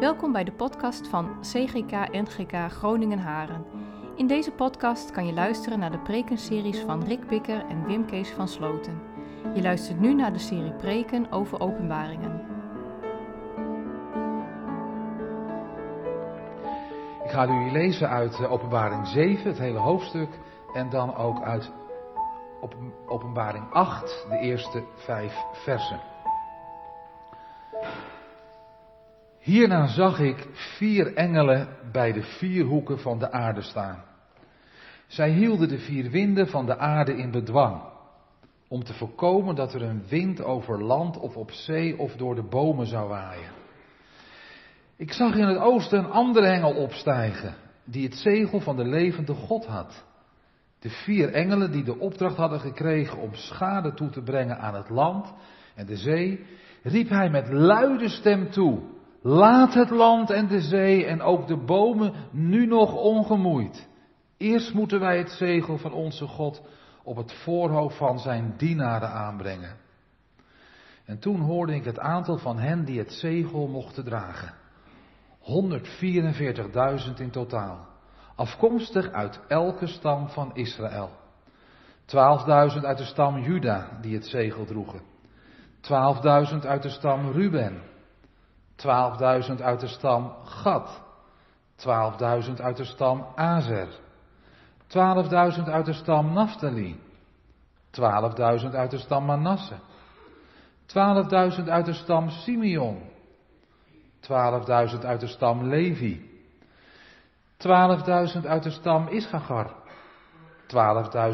Welkom bij de podcast van CGK NGK Groningen Haren. In deze podcast kan je luisteren naar de prekenseries van Rick Bikker en Wim Kees van Sloten. Je luistert nu naar de serie preken over openbaringen. Ik ga u lezen uit eh, Openbaring 7, het hele hoofdstuk, en dan ook uit Openbaring 8, de eerste vijf versen. Hierna zag ik vier engelen bij de vier hoeken van de aarde staan. Zij hielden de vier winden van de aarde in bedwang, om te voorkomen dat er een wind over land of op zee of door de bomen zou waaien. Ik zag in het oosten een andere engel opstijgen, die het zegel van de levende God had. De vier engelen die de opdracht hadden gekregen om schade toe te brengen aan het land en de zee, riep hij met luide stem toe. Laat het land en de zee en ook de bomen nu nog ongemoeid. Eerst moeten wij het zegel van onze God op het voorhoofd van zijn dienaren aanbrengen. En toen hoorde ik het aantal van hen die het zegel mochten dragen. 144.000 in totaal. Afkomstig uit elke stam van Israël. 12.000 uit de stam Juda die het zegel droegen. 12.000 uit de stam Ruben. 12.000 uit de stam Gad. 12.000 uit de stam Azer. 12.000 uit de stam Naphtali. 12.000 uit de stam Manasse. 12.000 uit de stam Simeon. 12.000 uit de stam Levi. 12.000 uit de stam Issachar.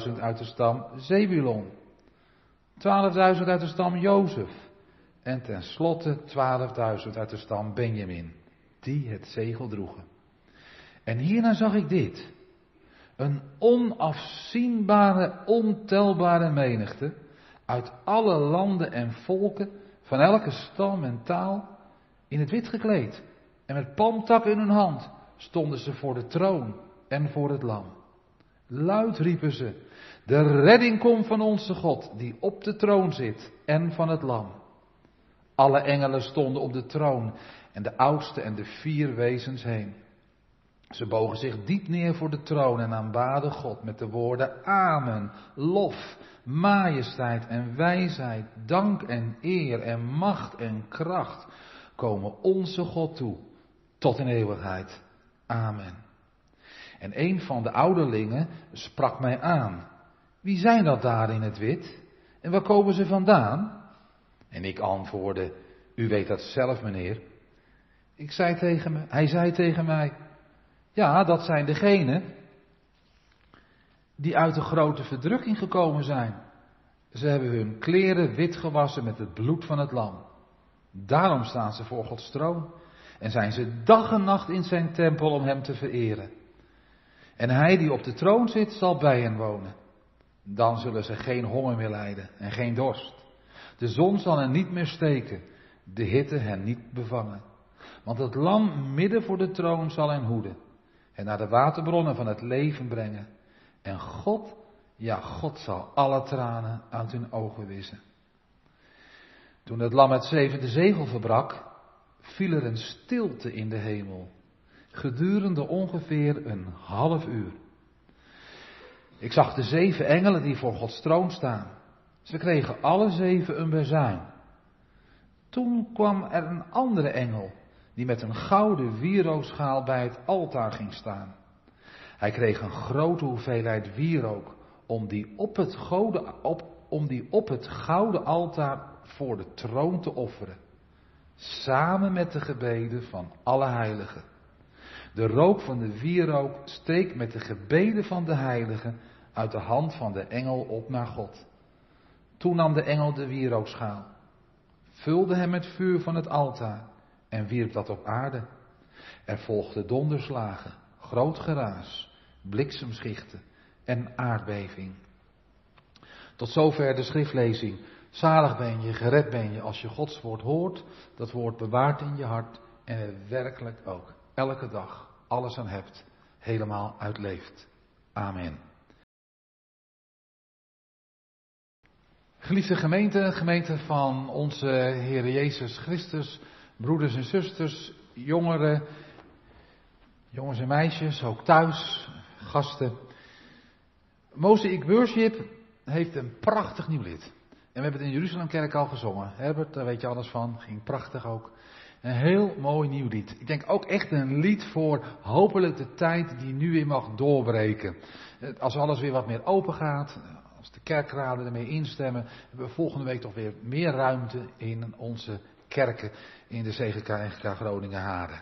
12.000 uit de stam Zebulon. 12.000 uit de stam Jozef. En tenslotte 12.000 uit de stam Benjamin, die het zegel droegen. En hierna zag ik dit. Een onafzienbare, ontelbare menigte uit alle landen en volken, van elke stam en taal, in het wit gekleed. En met palmtakken in hun hand stonden ze voor de troon en voor het lam. Luid riepen ze, de redding komt van onze God, die op de troon zit, en van het lam. Alle engelen stonden op de troon en de oudste en de vier wezens heen. Ze bogen zich diep neer voor de troon en aanbaden God met de woorden Amen, lof, majesteit en wijsheid, dank en eer en macht en kracht komen onze God toe, tot in eeuwigheid. Amen. En een van de ouderlingen sprak mij aan. Wie zijn dat daar in het wit? En waar komen ze vandaan? En ik antwoordde, u weet dat zelf meneer. Ik zei tegen me, hij zei tegen mij, ja dat zijn degenen die uit de grote verdrukking gekomen zijn. Ze hebben hun kleren wit gewassen met het bloed van het lam. Daarom staan ze voor Gods troon en zijn ze dag en nacht in zijn tempel om hem te vereren. En hij die op de troon zit zal bij hen wonen. Dan zullen ze geen honger meer lijden en geen dorst. De zon zal hen niet meer steken, de hitte hen niet bevangen. Want het lam midden voor de troon zal hen hoeden en naar de waterbronnen van het leven brengen. En God, ja God zal alle tranen uit hun ogen wissen. Toen het lam het zevende zegel verbrak, viel er een stilte in de hemel, gedurende ongeveer een half uur. Ik zag de zeven engelen die voor Gods troon staan. Ze kregen alle zeven een bezuin. Toen kwam er een andere engel, die met een gouden wierookschaal bij het altaar ging staan. Hij kreeg een grote hoeveelheid wierook om die op het, gouden, op, om die op het gouden altaar voor de troon te offeren. Samen met de gebeden van alle heiligen. De rook van de wierook steekt met de gebeden van de heiligen uit de hand van de engel op naar God. Toen nam de engel de wierookschaal, vulde hem met vuur van het altaar en wierp dat op aarde. Er volgden donderslagen, groot geraas, bliksemschichten en aardbeving. Tot zover de schriftlezing. Zalig ben je, gered ben je als je Gods woord hoort, dat woord bewaart in je hart en er werkelijk ook elke dag alles aan hebt, helemaal uitleeft. Amen. Geliefde gemeente, gemeente van onze Heer Jezus Christus, broeders en zusters, jongeren, jongens en meisjes, ook thuis, gasten. Mosaic Worship heeft een prachtig nieuw lied. En we hebben het in Jeruzalemkerk al gezongen. Herbert, daar weet je alles van. Ging prachtig ook. Een heel mooi nieuw lied. Ik denk ook echt een lied voor hopelijk de tijd die nu weer mag doorbreken. Als alles weer wat meer open gaat, als de kerkraden ermee instemmen, hebben we volgende week toch weer meer ruimte in onze kerken in de CGK en GK Groningen Haren.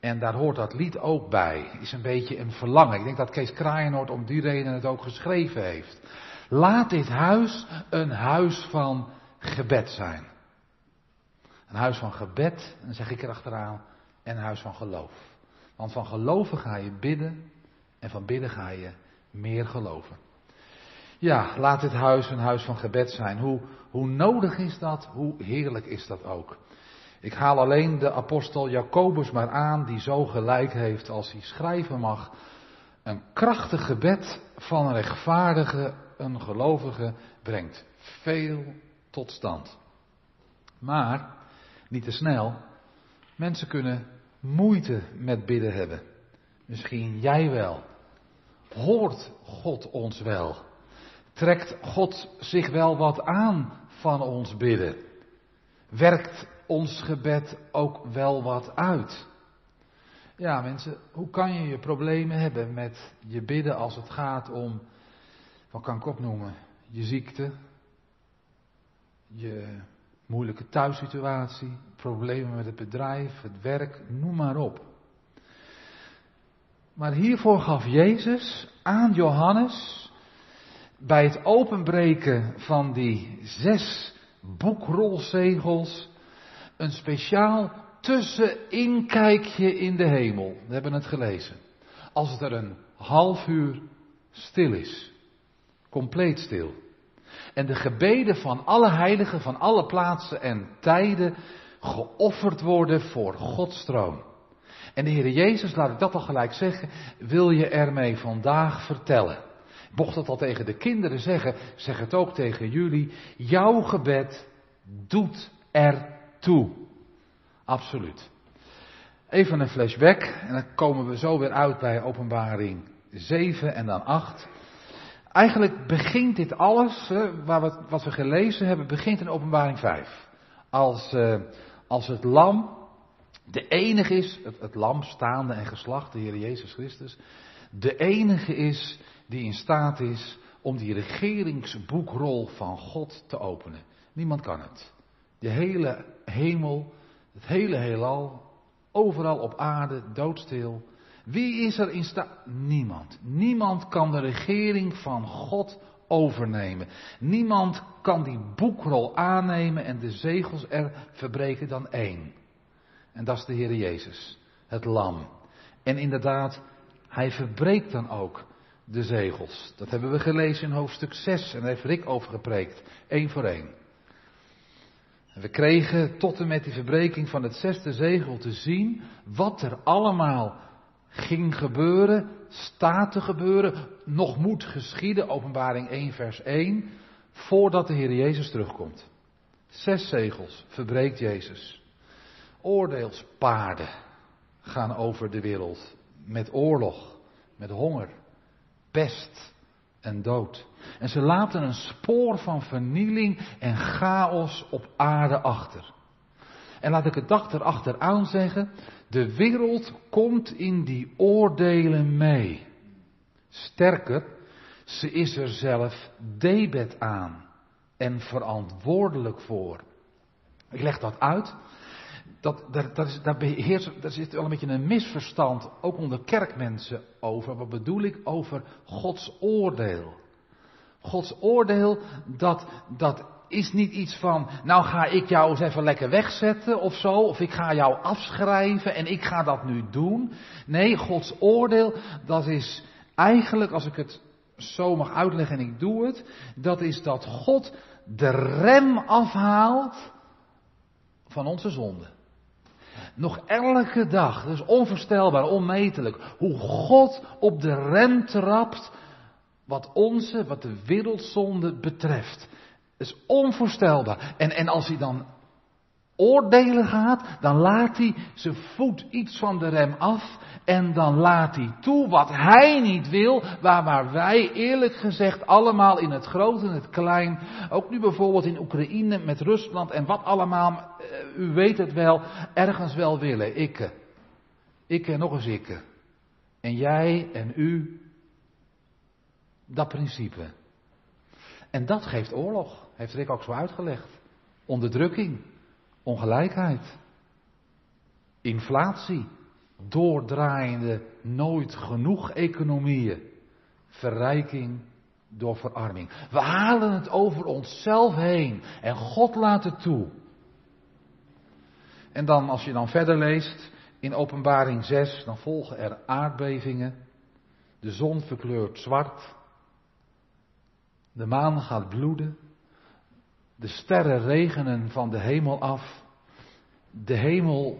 En daar hoort dat lied ook bij. Is een beetje een verlangen. Ik denk dat Kees Kraaienoord om die reden het ook geschreven heeft. Laat dit huis een huis van gebed zijn. Een huis van gebed, dan zeg ik erachteraan, en een huis van geloof. Want van geloven ga je bidden en van bidden ga je meer geloven. Ja, laat dit huis een huis van gebed zijn. Hoe, hoe nodig is dat? Hoe heerlijk is dat ook? Ik haal alleen de apostel Jacobus maar aan, die zo gelijk heeft als hij schrijven mag. Een krachtig gebed van een rechtvaardige, een gelovige, brengt veel tot stand. Maar, niet te snel, mensen kunnen moeite met bidden hebben. Misschien jij wel. Hoort God ons wel? Trekt God zich wel wat aan van ons bidden? Werkt ons gebed ook wel wat uit? Ja, mensen, hoe kan je je problemen hebben met je bidden als het gaat om, wat kan ik opnoemen, je ziekte, je moeilijke thuissituatie, problemen met het bedrijf, het werk, noem maar op. Maar hiervoor gaf Jezus aan Johannes bij het openbreken van die zes boekrolzegels een speciaal tusseninkijkje in de hemel. We hebben het gelezen. Als het er een half uur stil is. Compleet stil. En de gebeden van alle heiligen van alle plaatsen en tijden geofferd worden voor Gods troon. En de Heer Jezus, laat ik dat al gelijk zeggen, wil je ermee vandaag vertellen. Mocht dat al tegen de kinderen zeggen, zeg het ook tegen jullie. Jouw gebed doet er toe. Absoluut. Even een flashback en dan komen we zo weer uit bij openbaring 7 en dan 8. Eigenlijk begint dit alles, waar we, wat we gelezen hebben, begint in openbaring 5. Als, uh, als het lam de enige is, het, het lam staande en geslacht, de Heer Jezus Christus, de enige is die in staat is om die regeringsboekrol van God te openen. Niemand kan het. De hele hemel, het hele heelal, overal op aarde, doodstil. Wie is er in staat? Niemand. Niemand kan de regering van God overnemen. Niemand kan die boekrol aannemen en de zegels er verbreken dan één. En dat is de Heer Jezus, het lam. En inderdaad, hij verbreekt dan ook de zegels. Dat hebben we gelezen in hoofdstuk 6 en daar heeft Rick over gepreekt, één voor één. En we kregen tot en met die verbreking van het zesde zegel te zien wat er allemaal ging gebeuren, staat te gebeuren, nog moet geschieden, openbaring 1 vers 1, voordat de Heer Jezus terugkomt. Zes zegels verbreekt Jezus. Oordeelspaarden gaan over de wereld met oorlog, met honger, pest en dood. En ze laten een spoor van vernieling en chaos op aarde achter. En laat ik het dag erachteraan zeggen, de wereld komt in die oordelen mee. Sterker, ze is er zelf debet aan en verantwoordelijk voor. Ik leg dat uit. Dat, daar, is, zit wel een beetje een misverstand, ook onder kerkmensen, over. Wat bedoel ik? Over Gods oordeel. Gods oordeel, dat, dat is niet iets van, nou ga ik jou eens even lekker wegzetten of zo, of ik ga jou afschrijven en ik ga dat nu doen. Nee, Gods oordeel, dat is eigenlijk, als ik het zo mag uitleggen en ik doe het, dat is dat God de rem afhaalt van onze zonde. Nog elke dag, dat is onvoorstelbaar, onmetelijk, hoe God op de rem trapt wat onze, wat de wereldzonde betreft. Dat is onvoorstelbaar. En, en als hij dan oordelen gaat, dan laat hij zijn voet iets van de rem af en dan laat hij toe wat hij niet wil, waar, waar wij eerlijk gezegd allemaal in het groot en het klein, ook nu bijvoorbeeld in Oekraïne met Rusland en wat allemaal, eh, u weet het wel, ergens wel willen. Ikke. Ikke en nog eens ikke. En jij en u. Dat principe. En dat geeft oorlog, heeft Rick ook zo uitgelegd. Onderdrukking, ongelijkheid, inflatie, doordraaiende, nooit genoeg economieën, verrijking door verarming. We halen het over onszelf heen en God laat het toe. En dan, als je dan verder leest in Openbaring 6, dan volgen er aardbevingen. De zon verkleurt zwart. De maan gaat bloeden. De sterren regenen van de hemel af. De hemel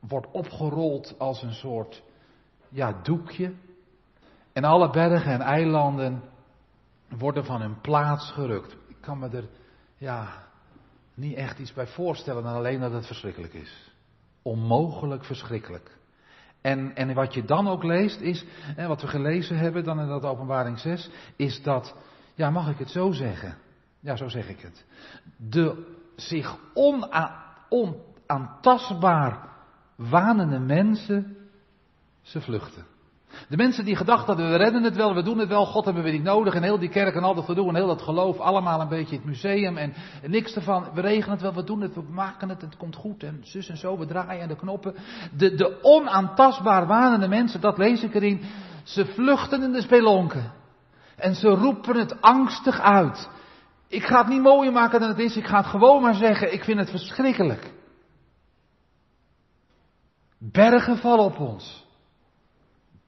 wordt opgerold als een soort ja, doekje. En alle bergen en eilanden worden van hun plaats gerukt. Ik kan me er ja, niet echt iets bij voorstellen dan alleen dat het verschrikkelijk is. Onmogelijk verschrikkelijk. En, en wat je dan ook leest is, en wat we gelezen hebben dan in dat openbaring 6, is dat, ja mag ik het zo zeggen? Ja, zo zeg ik het. De zich onaantastbaar wanende mensen, ze vluchten. De mensen die gedacht hadden, we redden het wel, we doen het wel, God hebben we niet nodig. En heel die kerk en al dat gedoe en heel dat geloof, allemaal een beetje het museum en, niks ervan. We regelen het wel, we doen het, we maken het, het komt goed en zus en zo, we draaien de knoppen. De, de onaantastbaar wanende mensen, dat lees ik erin, ze vluchten in de spelonken. En ze roepen het angstig uit. Ik ga het niet mooier maken dan het is, ik ga het gewoon maar zeggen, ik vind het verschrikkelijk. Bergen vallen op ons.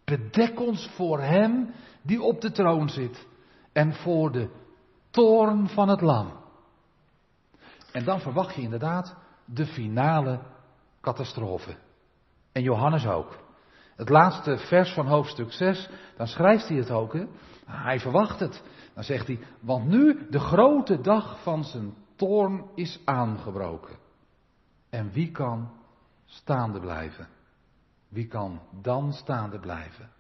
Bedek ons voor Hem die op de troon zit en voor de toorn van het lam. En dan verwacht je inderdaad de finale catastrofe. En Johannes ook. Het laatste vers van hoofdstuk 6, dan schrijft hij het ook. Hè? Hij verwacht het. Dan zegt hij, want nu de grote dag van zijn toorn is aangebroken. En wie kan staande blijven? Wie kan dan staande blijven?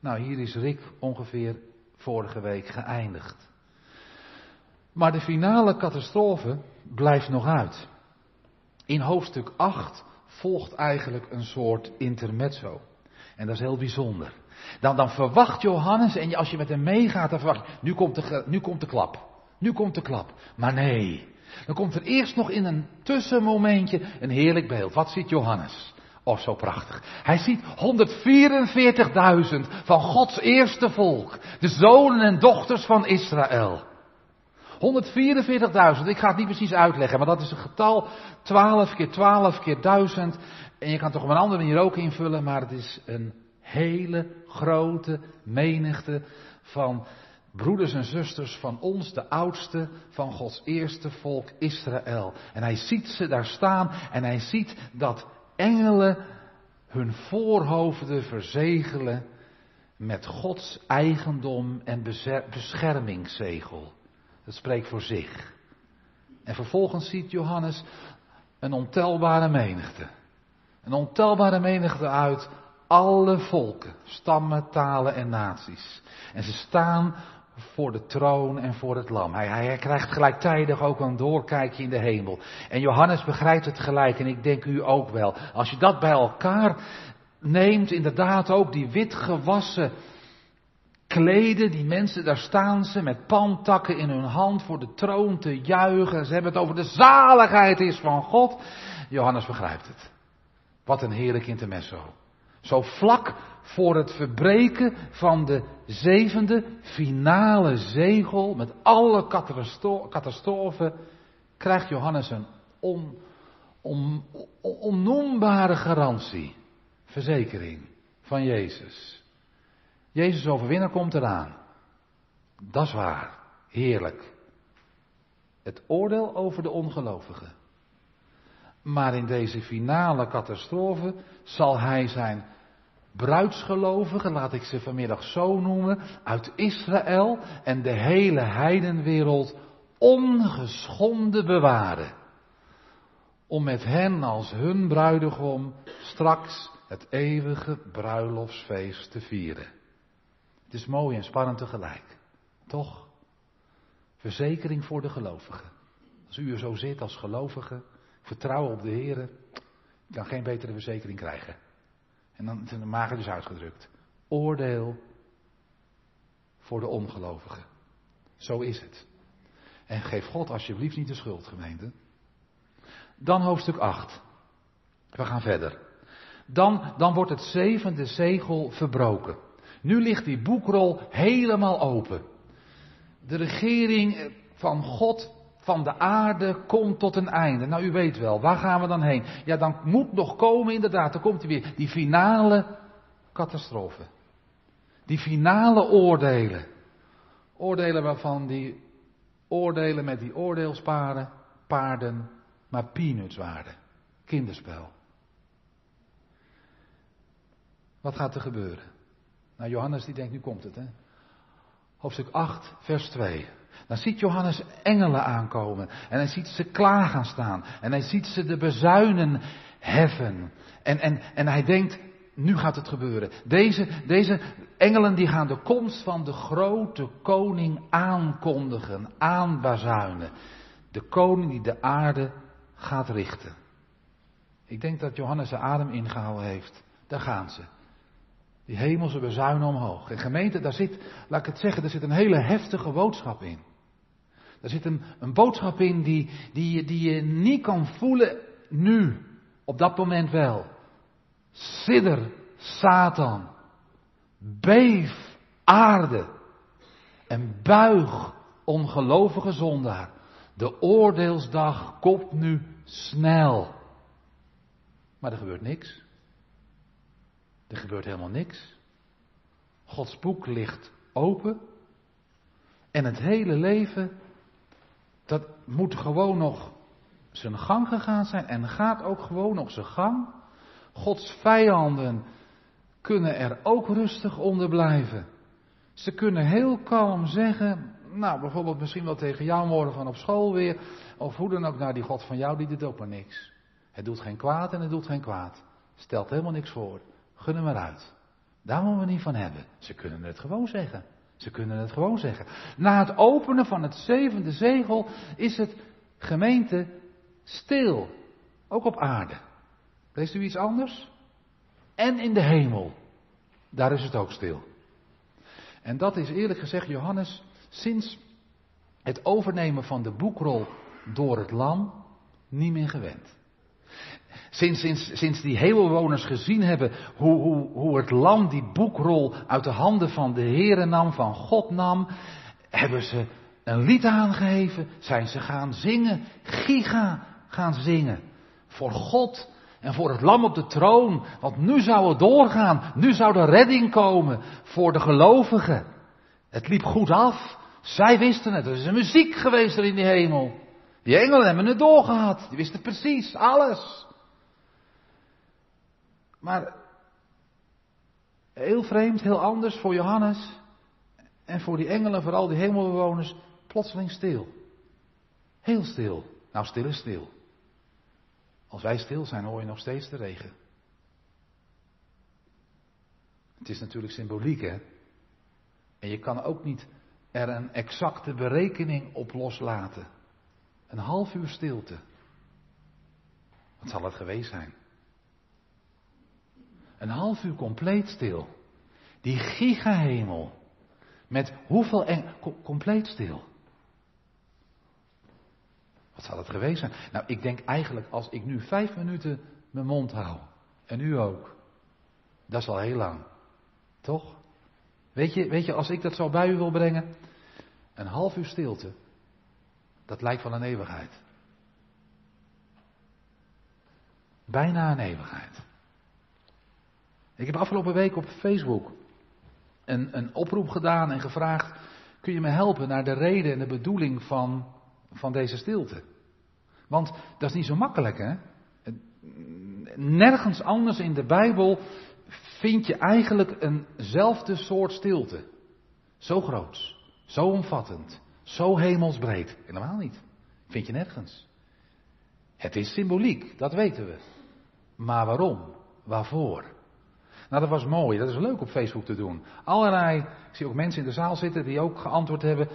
Nou, hier is Rick ongeveer vorige week geëindigd. Maar de finale catastrofe blijft nog uit. In hoofdstuk 8 volgt eigenlijk een soort intermezzo. En dat is heel bijzonder. Dan, dan verwacht Johannes, en als je met hem meegaat, dan verwacht je, nu komt, de, nu komt de klap. Nu komt de klap. Maar nee, dan komt er eerst nog in een tussenmomentje een heerlijk beeld. Wat ziet Johannes? Oh, zo prachtig. Hij ziet 144.000 van Gods eerste volk. De zonen en dochters van Israël. 144.000, ik ga het niet precies uitleggen, maar dat is een getal 12 keer 12 keer 1000. En je kan toch op een andere manier ook invullen, maar het is een hele grote menigte van broeders en zusters van ons, de oudste van Gods eerste volk Israël. En hij ziet ze daar staan en hij ziet dat engelen hun voorhoofden verzegelen met Gods eigendom en beschermingszegel. Dat spreekt voor zich. En vervolgens ziet Johannes een ontelbare menigte. Een ontelbare menigte uit alle volken, stammen, talen en naties. En ze staan voor de troon en voor het lam. Hij, hij, krijgt gelijktijdig ook een doorkijkje in de hemel. En Johannes begrijpt het gelijk en ik denk u ook wel. Als je dat bij elkaar neemt, inderdaad ook die wit gewassen kleden, die mensen, daar staan ze met pantakken in hun hand voor de troon te juichen. Ze hebben het over de zaligheid is van God. Johannes begrijpt het. Wat een heerlijk intermezzo. Zo vlak voor het verbreken van de zevende finale zegel met alle catastrofen krijgt Johannes een on, on, onnoembare garantie, verzekering van Jezus. Jezus overwinnaar komt eraan. Dat is waar, heerlijk. Het oordeel over de ongelovigen. Maar in deze finale catastrofe zal hij zijn bruidsgelovigen, laat ik ze vanmiddag zo noemen, uit Israël en de hele heidenwereld ongeschonden bewaren. om met hen als hun bruidegom straks het eeuwige bruiloftsfeest te vieren. Het is mooi en spannend tegelijk. Toch? Verzekering voor de gelovigen. Als u er zo zit als gelovige, vertrouwen op de Heer, kan geen betere verzekering krijgen. En dan is mager dus uitgedrukt. Oordeel voor de ongelovigen. Zo is het. En geef God alsjeblieft niet de schuld, gemeente. Dan hoofdstuk 8. We gaan verder. Dan, dan wordt het zevende zegel verbroken. Nu ligt die boekrol helemaal open. De regering van God van de aarde komt tot een einde. Nou, u weet wel, waar gaan we dan heen? Ja, dan moet nog komen, inderdaad, dan komt hij weer, die finale catastrofe. Die finale oordelen. Oordelen waarvan die oordelen met die oordeelsparen, paarden, maar peanuts. Kinderspel. Wat gaat er gebeuren? Nou, Johannes die denkt, nu komt het, hè. Hoofdstuk 8, vers 2. Dan ziet Johannes engelen aankomen. En hij ziet ze klaar gaan staan. En hij ziet ze de bezuinen heffen. En, en, en hij denkt, nu gaat het gebeuren. Deze, deze engelen die gaan de komst van de grote koning aankondigen, aanbazuinen. De koning die de aarde gaat richten. Ik denk dat Johannes zijn adem ingehouden heeft. Daar gaan ze. Die hemelse bezuinen omhoog. En gemeente, daar zit, laat ik het zeggen, daar zit een hele heftige boodschap in. Daar zit een, een boodschap in die, die, die je niet kan voelen nu. Op dat moment wel. Sidder, Satan. Beef, aarde. En buig, ongelovige zondaar. De oordeelsdag komt nu snel. Maar er gebeurt niks. Er gebeurt helemaal niks. Gods boek ligt open. En het hele leven, dat moet gewoon nog zijn gang gegaan zijn. En gaat ook gewoon nog zijn gang. Gods vijanden kunnen er ook rustig onder blijven. Ze kunnen heel kalm zeggen, nou bijvoorbeeld misschien wel tegen jou morgen van op school weer, of hoe dan ook, nou die God van jou die doet ook maar niks. Het doet geen kwaad en het doet geen kwaad. Stelt helemaal niks voor. Gun hem eruit. Daar moeten we niet van hebben. Ze kunnen het gewoon zeggen. Ze kunnen het gewoon zeggen. Na het openen van het zevende zegel is het gemeente stil. Ook op aarde. Leest u iets anders? En in de hemel. Daar is het ook stil. En dat is eerlijk gezegd, Johannes, sinds het overnemen van de boekrol door het lam niet meer gewend. Sinds, sinds, die hemelbewoners gezien hebben hoe, hoe, hoe het lam die boekrol uit de handen van de Heere nam, van God nam, hebben ze een lied aangegeven, zijn ze gaan zingen, giga gaan zingen. Voor God en voor het lam op de troon. Want nu zou het doorgaan. Nu zou de redding komen voor de gelovigen. Het liep goed af. Zij wisten het. Er is een muziek geweest er in die hemel. Die engelen hebben het doorgehad. Die wisten precies alles. Maar heel vreemd, heel anders voor Johannes. En voor die engelen, vooral die hemelbewoners, plotseling stil. Heel stil. Nou, stil is stil. Als wij stil zijn, hoor je nog steeds de regen. Het is natuurlijk symboliek, hè? En je kan ook niet er een exacte berekening op loslaten. Een half uur stilte. Wat zal het geweest zijn? Een half uur compleet stil. Die gigahemel. Met hoeveel en compleet stil. Wat zal het geweest zijn? Nou, ik denk eigenlijk als ik nu vijf minuten mijn mond hou. En u ook. Dat is al heel lang. Toch? Weet je, weet je, als ik dat zo bij u wil brengen. Een half uur stilte. Dat lijkt wel een eeuwigheid. Bijna een eeuwigheid. Ik heb afgelopen week op Facebook een, een oproep gedaan en gevraagd: kun je me helpen naar de reden en de bedoeling van, van deze stilte? Want dat is niet zo makkelijk, hè? Nergens anders in de Bijbel vind je eigenlijk eenzelfde soort stilte. Zo groot, zo omvattend, zo hemelsbreed. Helemaal niet. Vind je nergens. Het is symboliek, dat weten we. Maar waarom? Waarvoor? Nou, dat was mooi. Dat is leuk op Facebook te doen. Allerlei, ik zie ook mensen in de zaal zitten die ook geantwoord hebben.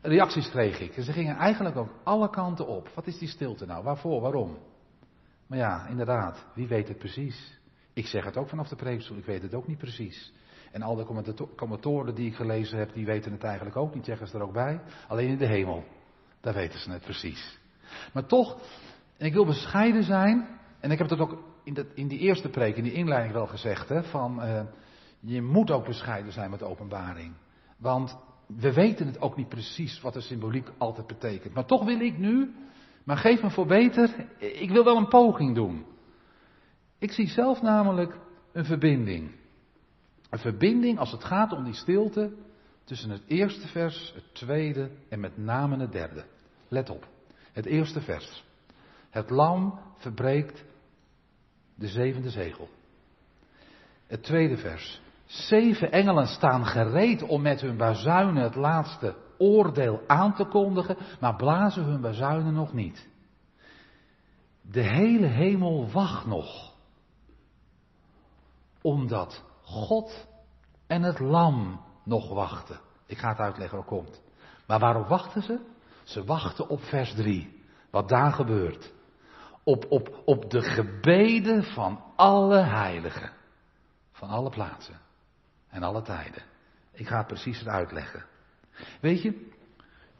Reacties kreeg ik. En ze gingen eigenlijk ook alle kanten op. Wat is die stilte nou? Waarvoor? Waarom? Maar ja, inderdaad, wie weet het precies? Ik zeg het ook vanaf de preekstoel, ik weet het ook niet precies. En al de commentatoren die ik gelezen heb, die weten het eigenlijk ook niet, zeggen ze er ook bij. Alleen in de hemel, daar weten ze het precies. Maar toch, en ik wil bescheiden zijn, en ik heb dat ook in, in die eerste preek, in die inleiding wel gezegd, hè, van uh, je moet ook bescheiden zijn met openbaring. Want we weten het ook niet precies wat de symboliek altijd betekent. Maar toch wil ik nu, maar geef me voor beter, ik wil wel een poging doen. Ik zie zelf namelijk een verbinding. Een verbinding als het gaat om die stilte tussen het eerste vers, het tweede en met name het derde. Let op, het eerste vers. Het lam verbreekt de zevende zegel. Het tweede vers. Zeven engelen staan gereed om met hun bazuinen het laatste oordeel aan te kondigen, maar blazen hun bazuinen nog niet. De hele hemel wacht nog. Omdat God en het lam nog wachten. Ik ga het uitleggen hoe komt. Maar waarop wachten ze? Ze wachten op vers 3. Wat daar gebeurt. Op, op, op de gebeden van alle heiligen. Van alle plaatsen. En alle tijden. Ik ga het precies het uitleggen. Weet je,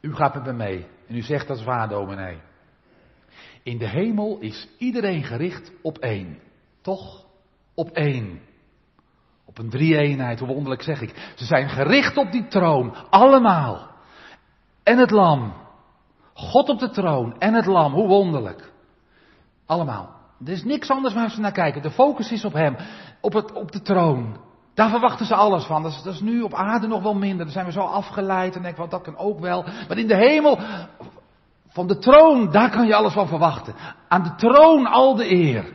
u gaat met me mee. En u zegt dat is waar, dominee. In de hemel is iedereen gericht op één. Toch? Op één. Op een drie-eenheid, hoe wonderlijk zeg ik. Ze zijn gericht op die troon, allemaal. En het lam. God op de troon en het lam, hoe wonderlijk. Allemaal. Er is niks anders waar ze naar kijken. De focus is op hem, op, het, op de troon. Daar verwachten ze alles van. Dat is, nu op aarde nog wel minder. Dan zijn we zo afgeleid en denk wat dat kan ook wel. Maar in de hemel, van de troon, daar kan je alles van verwachten. Aan de troon al de eer. Maar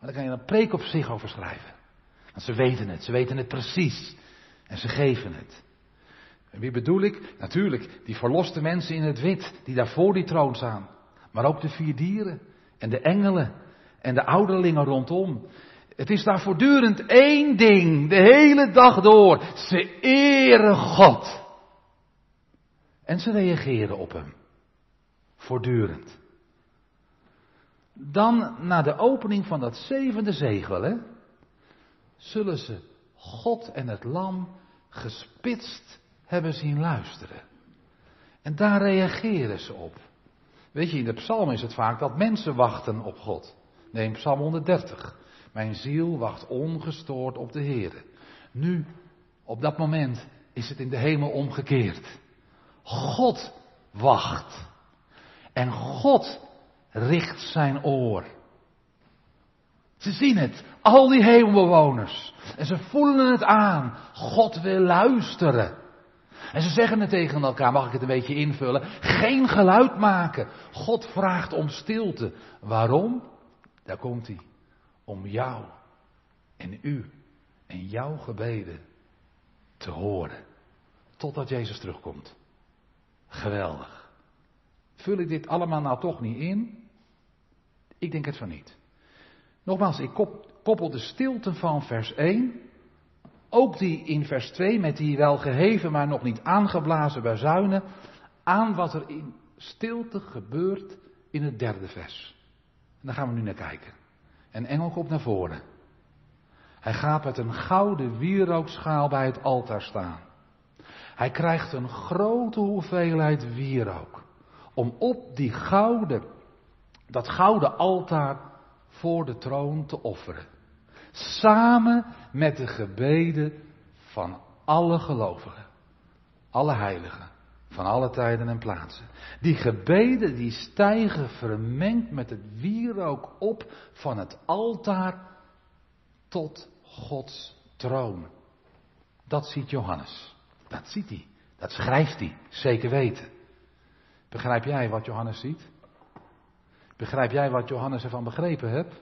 daar kan je een preek op zich over schrijven. Want ze weten het, ze weten het precies. En ze geven het. En wie bedoel ik? Natuurlijk, die verloste mensen in het wit, die daar voor die troon staan. Maar ook de vier dieren en de engelen en de ouderlingen rondom. Het is daar voortdurend één ding, de hele dag door. Ze eren God. En ze reageren op hem. Voortdurend. Dan na de opening van dat zevende zegel, hè, zullen ze God en het Lam gespitst hebben zien luisteren. En daar reageren ze op. Weet je, in de psalm is het vaak dat mensen wachten op God. Neem psalm 130. Mijn ziel wacht ongestoord op de Heer. Nu, op dat moment, is het in de hemel omgekeerd. God wacht. En God richt zijn oor. Ze zien het, al die hemelbewoners. En ze voelen het aan. God wil luisteren. En ze zeggen het tegen elkaar, mag ik het een beetje invullen? Geen geluid maken. God vraagt om stilte. Waarom? Daar komt hij. Om jou en u en jouw gebeden te horen. Totdat Jezus terugkomt. Geweldig. Vul ik dit allemaal nou toch niet in? Ik denk het van niet. Nogmaals, ik koppel de stilte van vers 1, ook die in vers 2 met die wel geheven maar nog niet aangeblazen bazuinen, aan wat er in stilte gebeurt in het derde vers. En daar gaan we nu naar kijken. En engel komt naar voren. Hij gaat met een gouden wierookschaal bij het altaar staan. Hij krijgt een grote hoeveelheid wierook. Om op die gouden, dat gouden altaar voor de troon te offeren. Samen met de gebeden van alle gelovigen. Alle heiligen. Van alle tijden en plaatsen. Die gebeden die stijgen vermengd met het wierook op van het altaar tot Gods troon. Dat ziet Johannes. Dat ziet hij. Dat schrijft hij. Zeker weten. Begrijp jij wat Johannes ziet? Begrijp jij wat Johannes ervan begrepen hebt?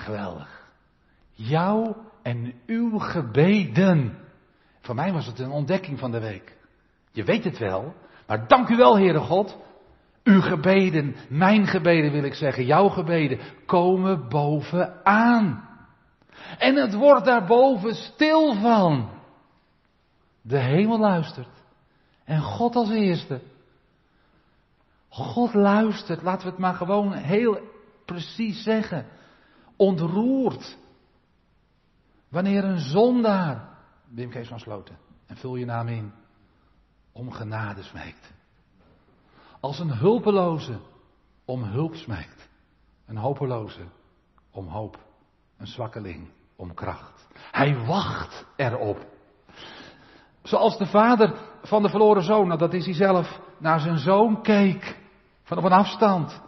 Geweldig. Jouw en uw gebeden. Voor mij was het een ontdekking van de week. Je weet het wel, maar dank u wel, Heere God. Uw gebeden, mijn gebeden wil ik zeggen, jouw gebeden, komen bovenaan. En het wordt daarboven stil van. De hemel luistert. En God als eerste. God luistert, laten we het maar gewoon heel precies zeggen. Ontroerd. Wanneer een zondaar, Wim Kees van Sloten, en vul je naam in, om genade smeekt. Als een hulpeloze om hulp smeekt. Een hopeloze om hoop. Een zwakkeling om kracht. Hij wacht erop. Zoals de vader van de verloren zoon, nou dat is hij zelf, naar zijn zoon keek. Van op een afstand.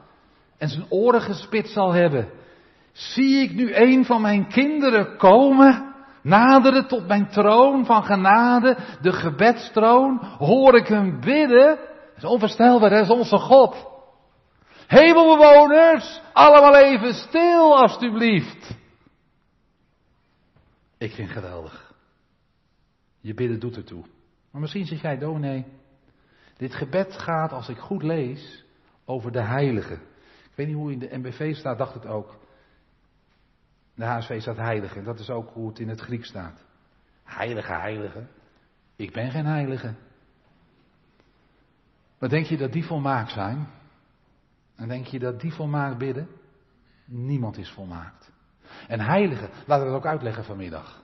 En zijn oren gespitst zal hebben. Zie ik nu een van mijn kinderen komen? Naderen tot mijn troon van genade, de gebedstroon. Hoor ik hem bidden? Dat is onvoorstelbaar, dat is onze God. Hemelbewoners, allemaal even stil alstublieft. Ik vind geweldig. Je bidden doet ertoe. Maar misschien zeg jij, dominee, dit gebed gaat, als ik goed lees, over de heilige. Ik weet niet hoe in de MBV staat, dacht het ook. De HSV staat heilige. En dat is ook hoe het in het Grieks staat. Heilige, heilige. Ik ben geen heilige. Maar denk je dat die volmaakt zijn? En denk je dat die volmaakt bidden? Niemand is volmaakt. En heilige, laten we het ook uitleggen vanmiddag.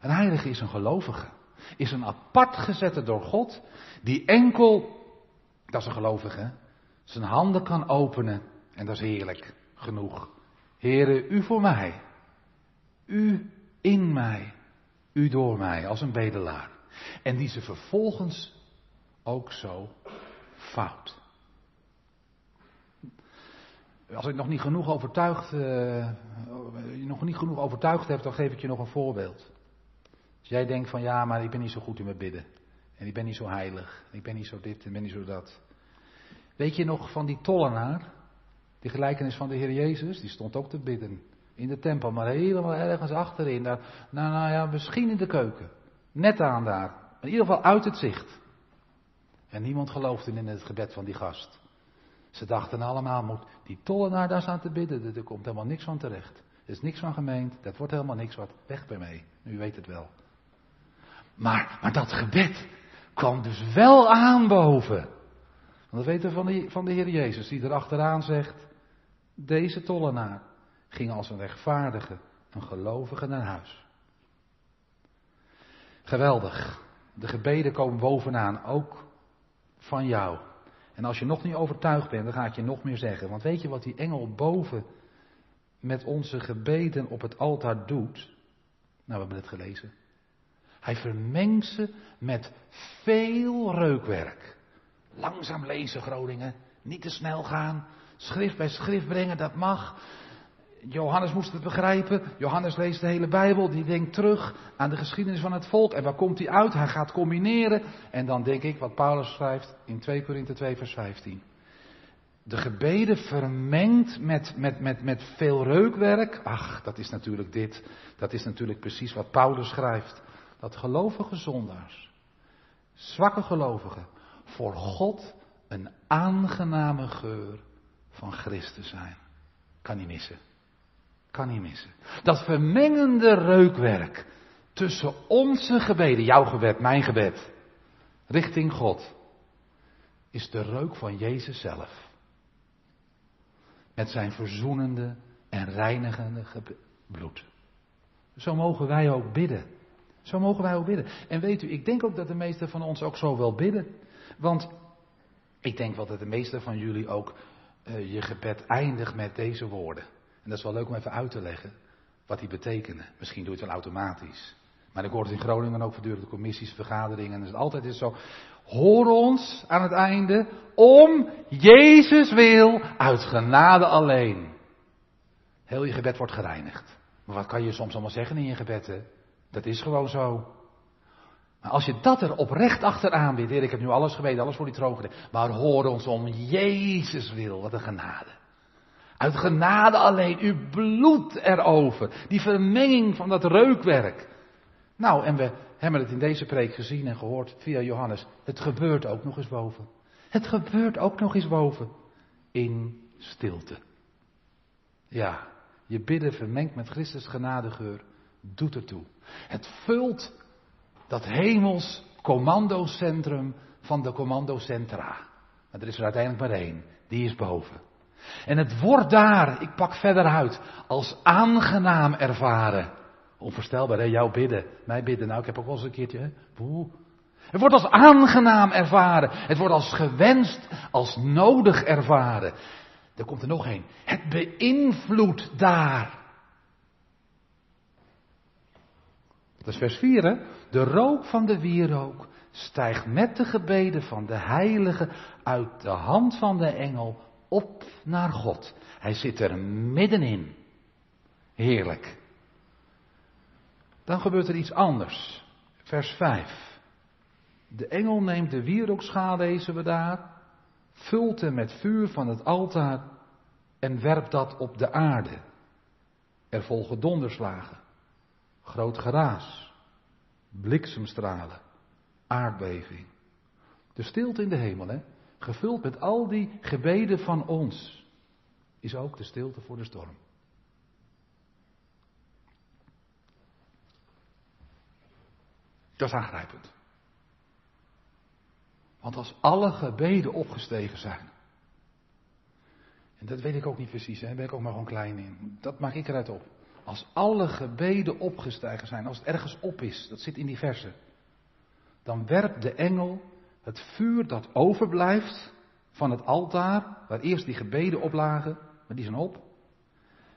Een heilige is een gelovige. Is een apart gezette door God. Die enkel, dat is een gelovige, zijn handen kan openen. En dat is heerlijk genoeg. Heren, u voor mij. U in mij. U door mij, als een bedelaar. En die ze vervolgens ook zo fout. Als ik nog niet genoeg overtuigd, je nog niet genoeg overtuigd hebt, dan geef ik je nog een voorbeeld. Als jij denkt van ja, maar ik ben niet zo goed in mijn bidden. En ik ben niet zo heilig. Ik ben niet zo dit en ik ben niet zo dat. Weet je nog van die tollenaar? Die gelijkenis van de Heer Jezus, die stond ook te bidden. In de tempel, maar helemaal ergens achterin. Daar, nou, nou ja, misschien in de keuken. Net aan daar. In ieder geval uit het zicht. En niemand geloofde in het gebed van die gast. Ze dachten allemaal, moet die tollenaar daar staan te bidden, er komt helemaal niks van terecht. Er is niks van gemeend, dat wordt helemaal niks wat, weg bij mij. U weet het wel. Maar, maar dat gebed kwam dus wel aan boven. Want dat weten we van de, van de Heer Jezus, die erachteraan zegt, deze tollenaar ging als een rechtvaardige, een gelovige naar huis. Geweldig. De gebeden komen bovenaan, ook van jou. En als je nog niet overtuigd bent, dan ga ik je nog meer zeggen. Want weet je wat die engel boven met onze gebeden op het altaar doet? Nou, we hebben het gelezen. Hij vermengt ze met veel reukwerk. Langzaam lezen, Groningen. Niet te snel gaan. Schrift bij schrift brengen, dat mag. Johannes moest het begrijpen. Johannes leest de hele Bijbel. Die denkt terug aan de geschiedenis van het volk. En waar komt hij uit? Hij gaat combineren. En dan denk ik wat Paulus schrijft in 2 Korinthe 2 vers 15. De gebeden vermengd met, met, met, met veel reukwerk. Ach, dat is natuurlijk dit. Dat is natuurlijk precies wat Paulus schrijft. Dat gelovige zondaars, zwakke gelovigen, voor God een aangename geur van Christus zijn. Kan niet missen. Kan niet missen. Dat vermengende reukwerk tussen onze gebeden, jouw gebed, mijn gebed, richting God, is de reuk van Jezus zelf. Met zijn verzoenende en reinigende bloed. Zo mogen wij ook bidden. Zo mogen wij ook bidden. En weet u, ik denk ook dat de meesten van ons ook zo wel bidden. Want ik denk wel dat de meesten van jullie ook uh, je gebed eindigt met deze woorden. En dat is wel leuk om even uit te leggen wat die betekenen. Misschien doe je het wel automatisch. Maar ik hoor het in Groningen ook voortdurend commissies, vergaderingen. En het is altijd is zo. Hoor ons aan het einde om Jezus wil uit genade alleen. Heel je gebed wordt gereinigd. Maar wat kan je soms allemaal zeggen in je gebed? Dat is gewoon zo. Maar als je dat er oprecht achteraan bidt, ik heb nu alles geweten, alles voor die troon. Maar hoor ons om Jezus wil, wat een genade. Uit genade alleen, uw bloed erover. Die vermenging van dat reukwerk. Nou, en we hebben het in deze preek gezien en gehoord via Johannes. Het gebeurt ook nog eens boven. Het gebeurt ook nog eens boven. in stilte. Ja, je bidden vermengd met Christus genadegeur doet ertoe. Het vult dat hemels commandocentrum van de commandocentra. Maar er is er uiteindelijk maar één, die is boven. En het wordt daar, ik pak verder uit, als aangenaam ervaren. Onvoorstelbaar, hè? Jouw bidden, mij bidden. Nou, ik heb ook wel eens een keertje, hè? Het wordt als aangenaam ervaren. Het wordt als gewenst, als nodig ervaren. Er komt er nog een. Het beïnvloedt daar. Dat is vers 4, hè? De rook van de wierook stijgt met de gebeden van de heilige uit de hand van de engel op naar God. Hij zit er middenin. Heerlijk. Dan gebeurt er iets anders. Vers 5. De engel neemt de wierookschaal, lezen we daar, vult hem met vuur van het altaar en werpt dat op de aarde. Er volgen donderslagen, groot geraas, bliksemstralen, aardbeving. De stilte in de hemel, hè, gevuld met al die gebeden van ons, is ook de stilte voor de storm. Dat is aangrijpend. Want als alle gebeden opgestegen zijn, en dat weet ik ook niet precies, daar ben ik ook maar gewoon klein in, dat maak ik eruit op. Als alle gebeden opgestegen zijn, als het ergens op is, dat zit in die versen, dan werpt de engel het vuur dat overblijft van het altaar, waar eerst die gebeden op lagen, maar die zijn op.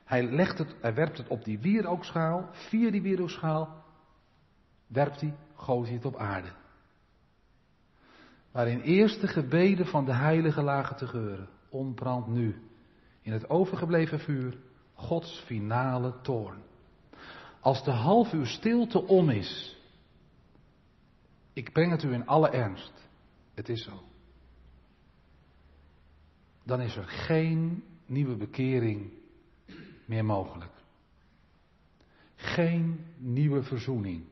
Hij, legt het, hij werpt het op die wierookschaal, via die wierookschaal, werpt hij, gooit hij het op aarde. Waarin eerst de gebeden van de heilige lagen te geuren, ontbrandt nu in het overgebleven vuur Gods finale toorn. Als de half uur stilte om is, ik breng het u in alle ernst, het is zo. Dan is er geen nieuwe bekering meer mogelijk. Geen nieuwe verzoening.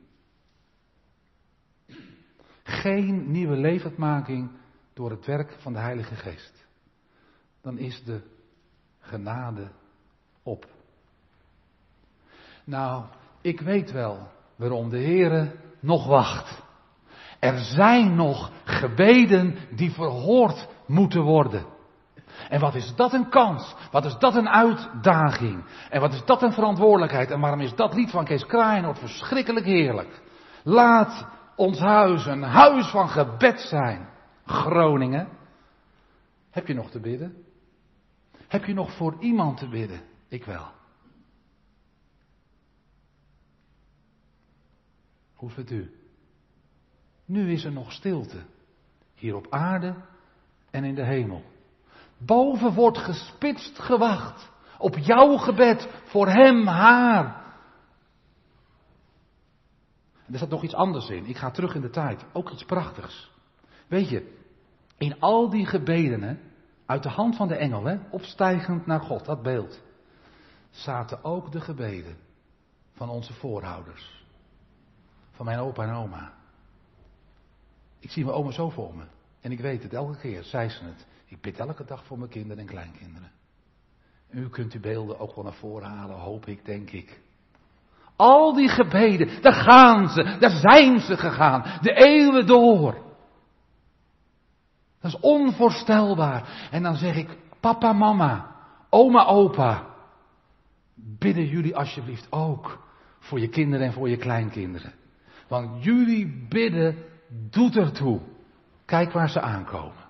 Geen nieuwe levendmaking door het werk van de Heilige Geest. Dan is de genade op. Nou, ik weet wel waarom de Heere nog wacht. Er zijn nog gebeden die verhoord moeten worden. En wat is dat een kans? Wat is dat een uitdaging? En wat is dat een verantwoordelijkheid? En waarom is dat lied van Kees Kraaienoord verschrikkelijk heerlijk? Laat ons huis een huis van gebed zijn. Groningen. Heb je nog te bidden? Heb je nog voor iemand te bidden? Ik wel. Hoe vindt u? Nu is er nog stilte. Hier op aarde en in de hemel. Boven wordt gespitst gewacht. Op jouw gebed voor hem, haar. er staat nog iets anders in. Ik ga terug in de tijd. Ook iets prachtigs. Weet je, in al die gebeden, uit de hand van de engel, opstijgend naar God, dat beeld, zaten ook de gebeden van onze voorouders. Van mijn opa en oma. Ik zie mijn oma zo voor me. En ik weet het, elke keer zei ze het. Ik bid elke dag voor mijn kinderen en kleinkinderen. U kunt uw beelden ook wel naar voren halen, hoop ik, denk ik. Al die gebeden, daar gaan ze, daar zijn ze gegaan, de eeuwen door. Dat is onvoorstelbaar. En dan zeg ik, papa, mama, oma, opa, bidden jullie alsjeblieft ook voor je kinderen en voor je kleinkinderen. Want jullie bidden doet ertoe. Kijk waar ze aankomen.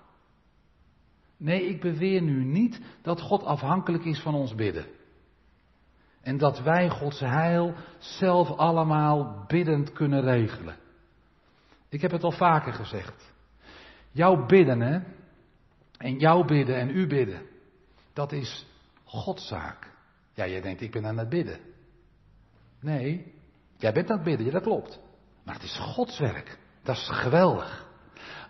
Nee, ik beweer nu niet dat God afhankelijk is van ons bidden. En dat wij Gods heil zelf allemaal biddend kunnen regelen. Ik heb het al vaker gezegd. Jouw bidden, hè? En jouw bidden en uw bidden. Dat is Godszaak. Ja, jij denkt, ik ben aan het bidden. Nee, jij bent aan het bidden, ja, dat klopt. Maar het is Gods werk. Dat is geweldig.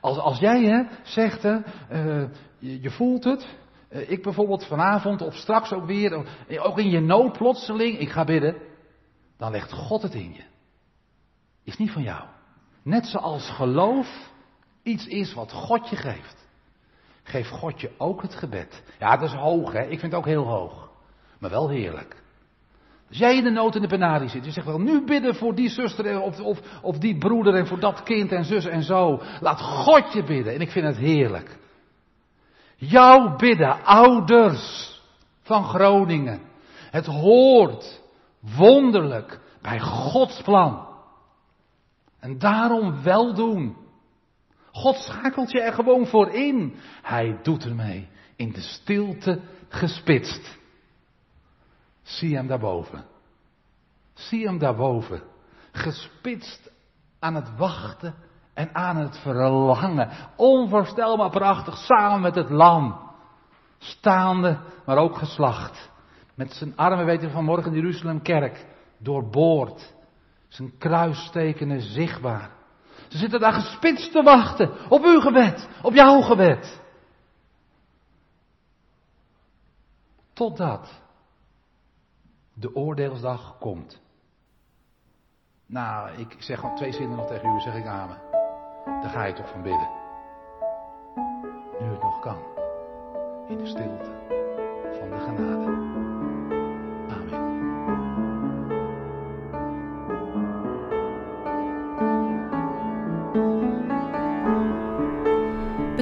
Als, als jij hè, zegt, hè, uh, je, je, voelt het. Uh, ik bijvoorbeeld vanavond of straks ook weer, ook in je nood plotseling, ik ga bidden. Dan legt God het in je. Is niet van jou. Net zoals geloof iets is wat God je geeft. Geef God je ook het gebed. Ja, dat is hoog, hè? Ik vind het ook heel hoog. Maar wel heerlijk. Als jij in de nood in de penarie zit, je zegt wel, nu bidden voor die zuster of, of, of die broeder en voor dat kind en zus en zo. Laat God je bidden. En ik vind het heerlijk. Jouw bidden, ouders van Groningen. Het hoort wonderlijk bij Gods plan. En daarom wel doen. God schakelt je er gewoon voor in. Hij doet ermee in de stilte gespitst. Zie hem daarboven. Zie hem daarboven. Gespitst aan het wachten en aan het verlangen. Onvoorstelbaar prachtig samen met het lam. Staande, maar ook geslacht. Met zijn armen weten we vanmorgen in Jeruzalem kerk. Doorboord. Zijn kruistekenen zichtbaar. Ze zitten daar gespitst te wachten op uw gebed, op jouw gebed. Totdat de oordeelsdag komt. Nou, ik zeg al twee zinnen nog tegen u, zeg ik amen. Daar ga je toch van bidden. Nu het nog kan. In de stilte van de genade.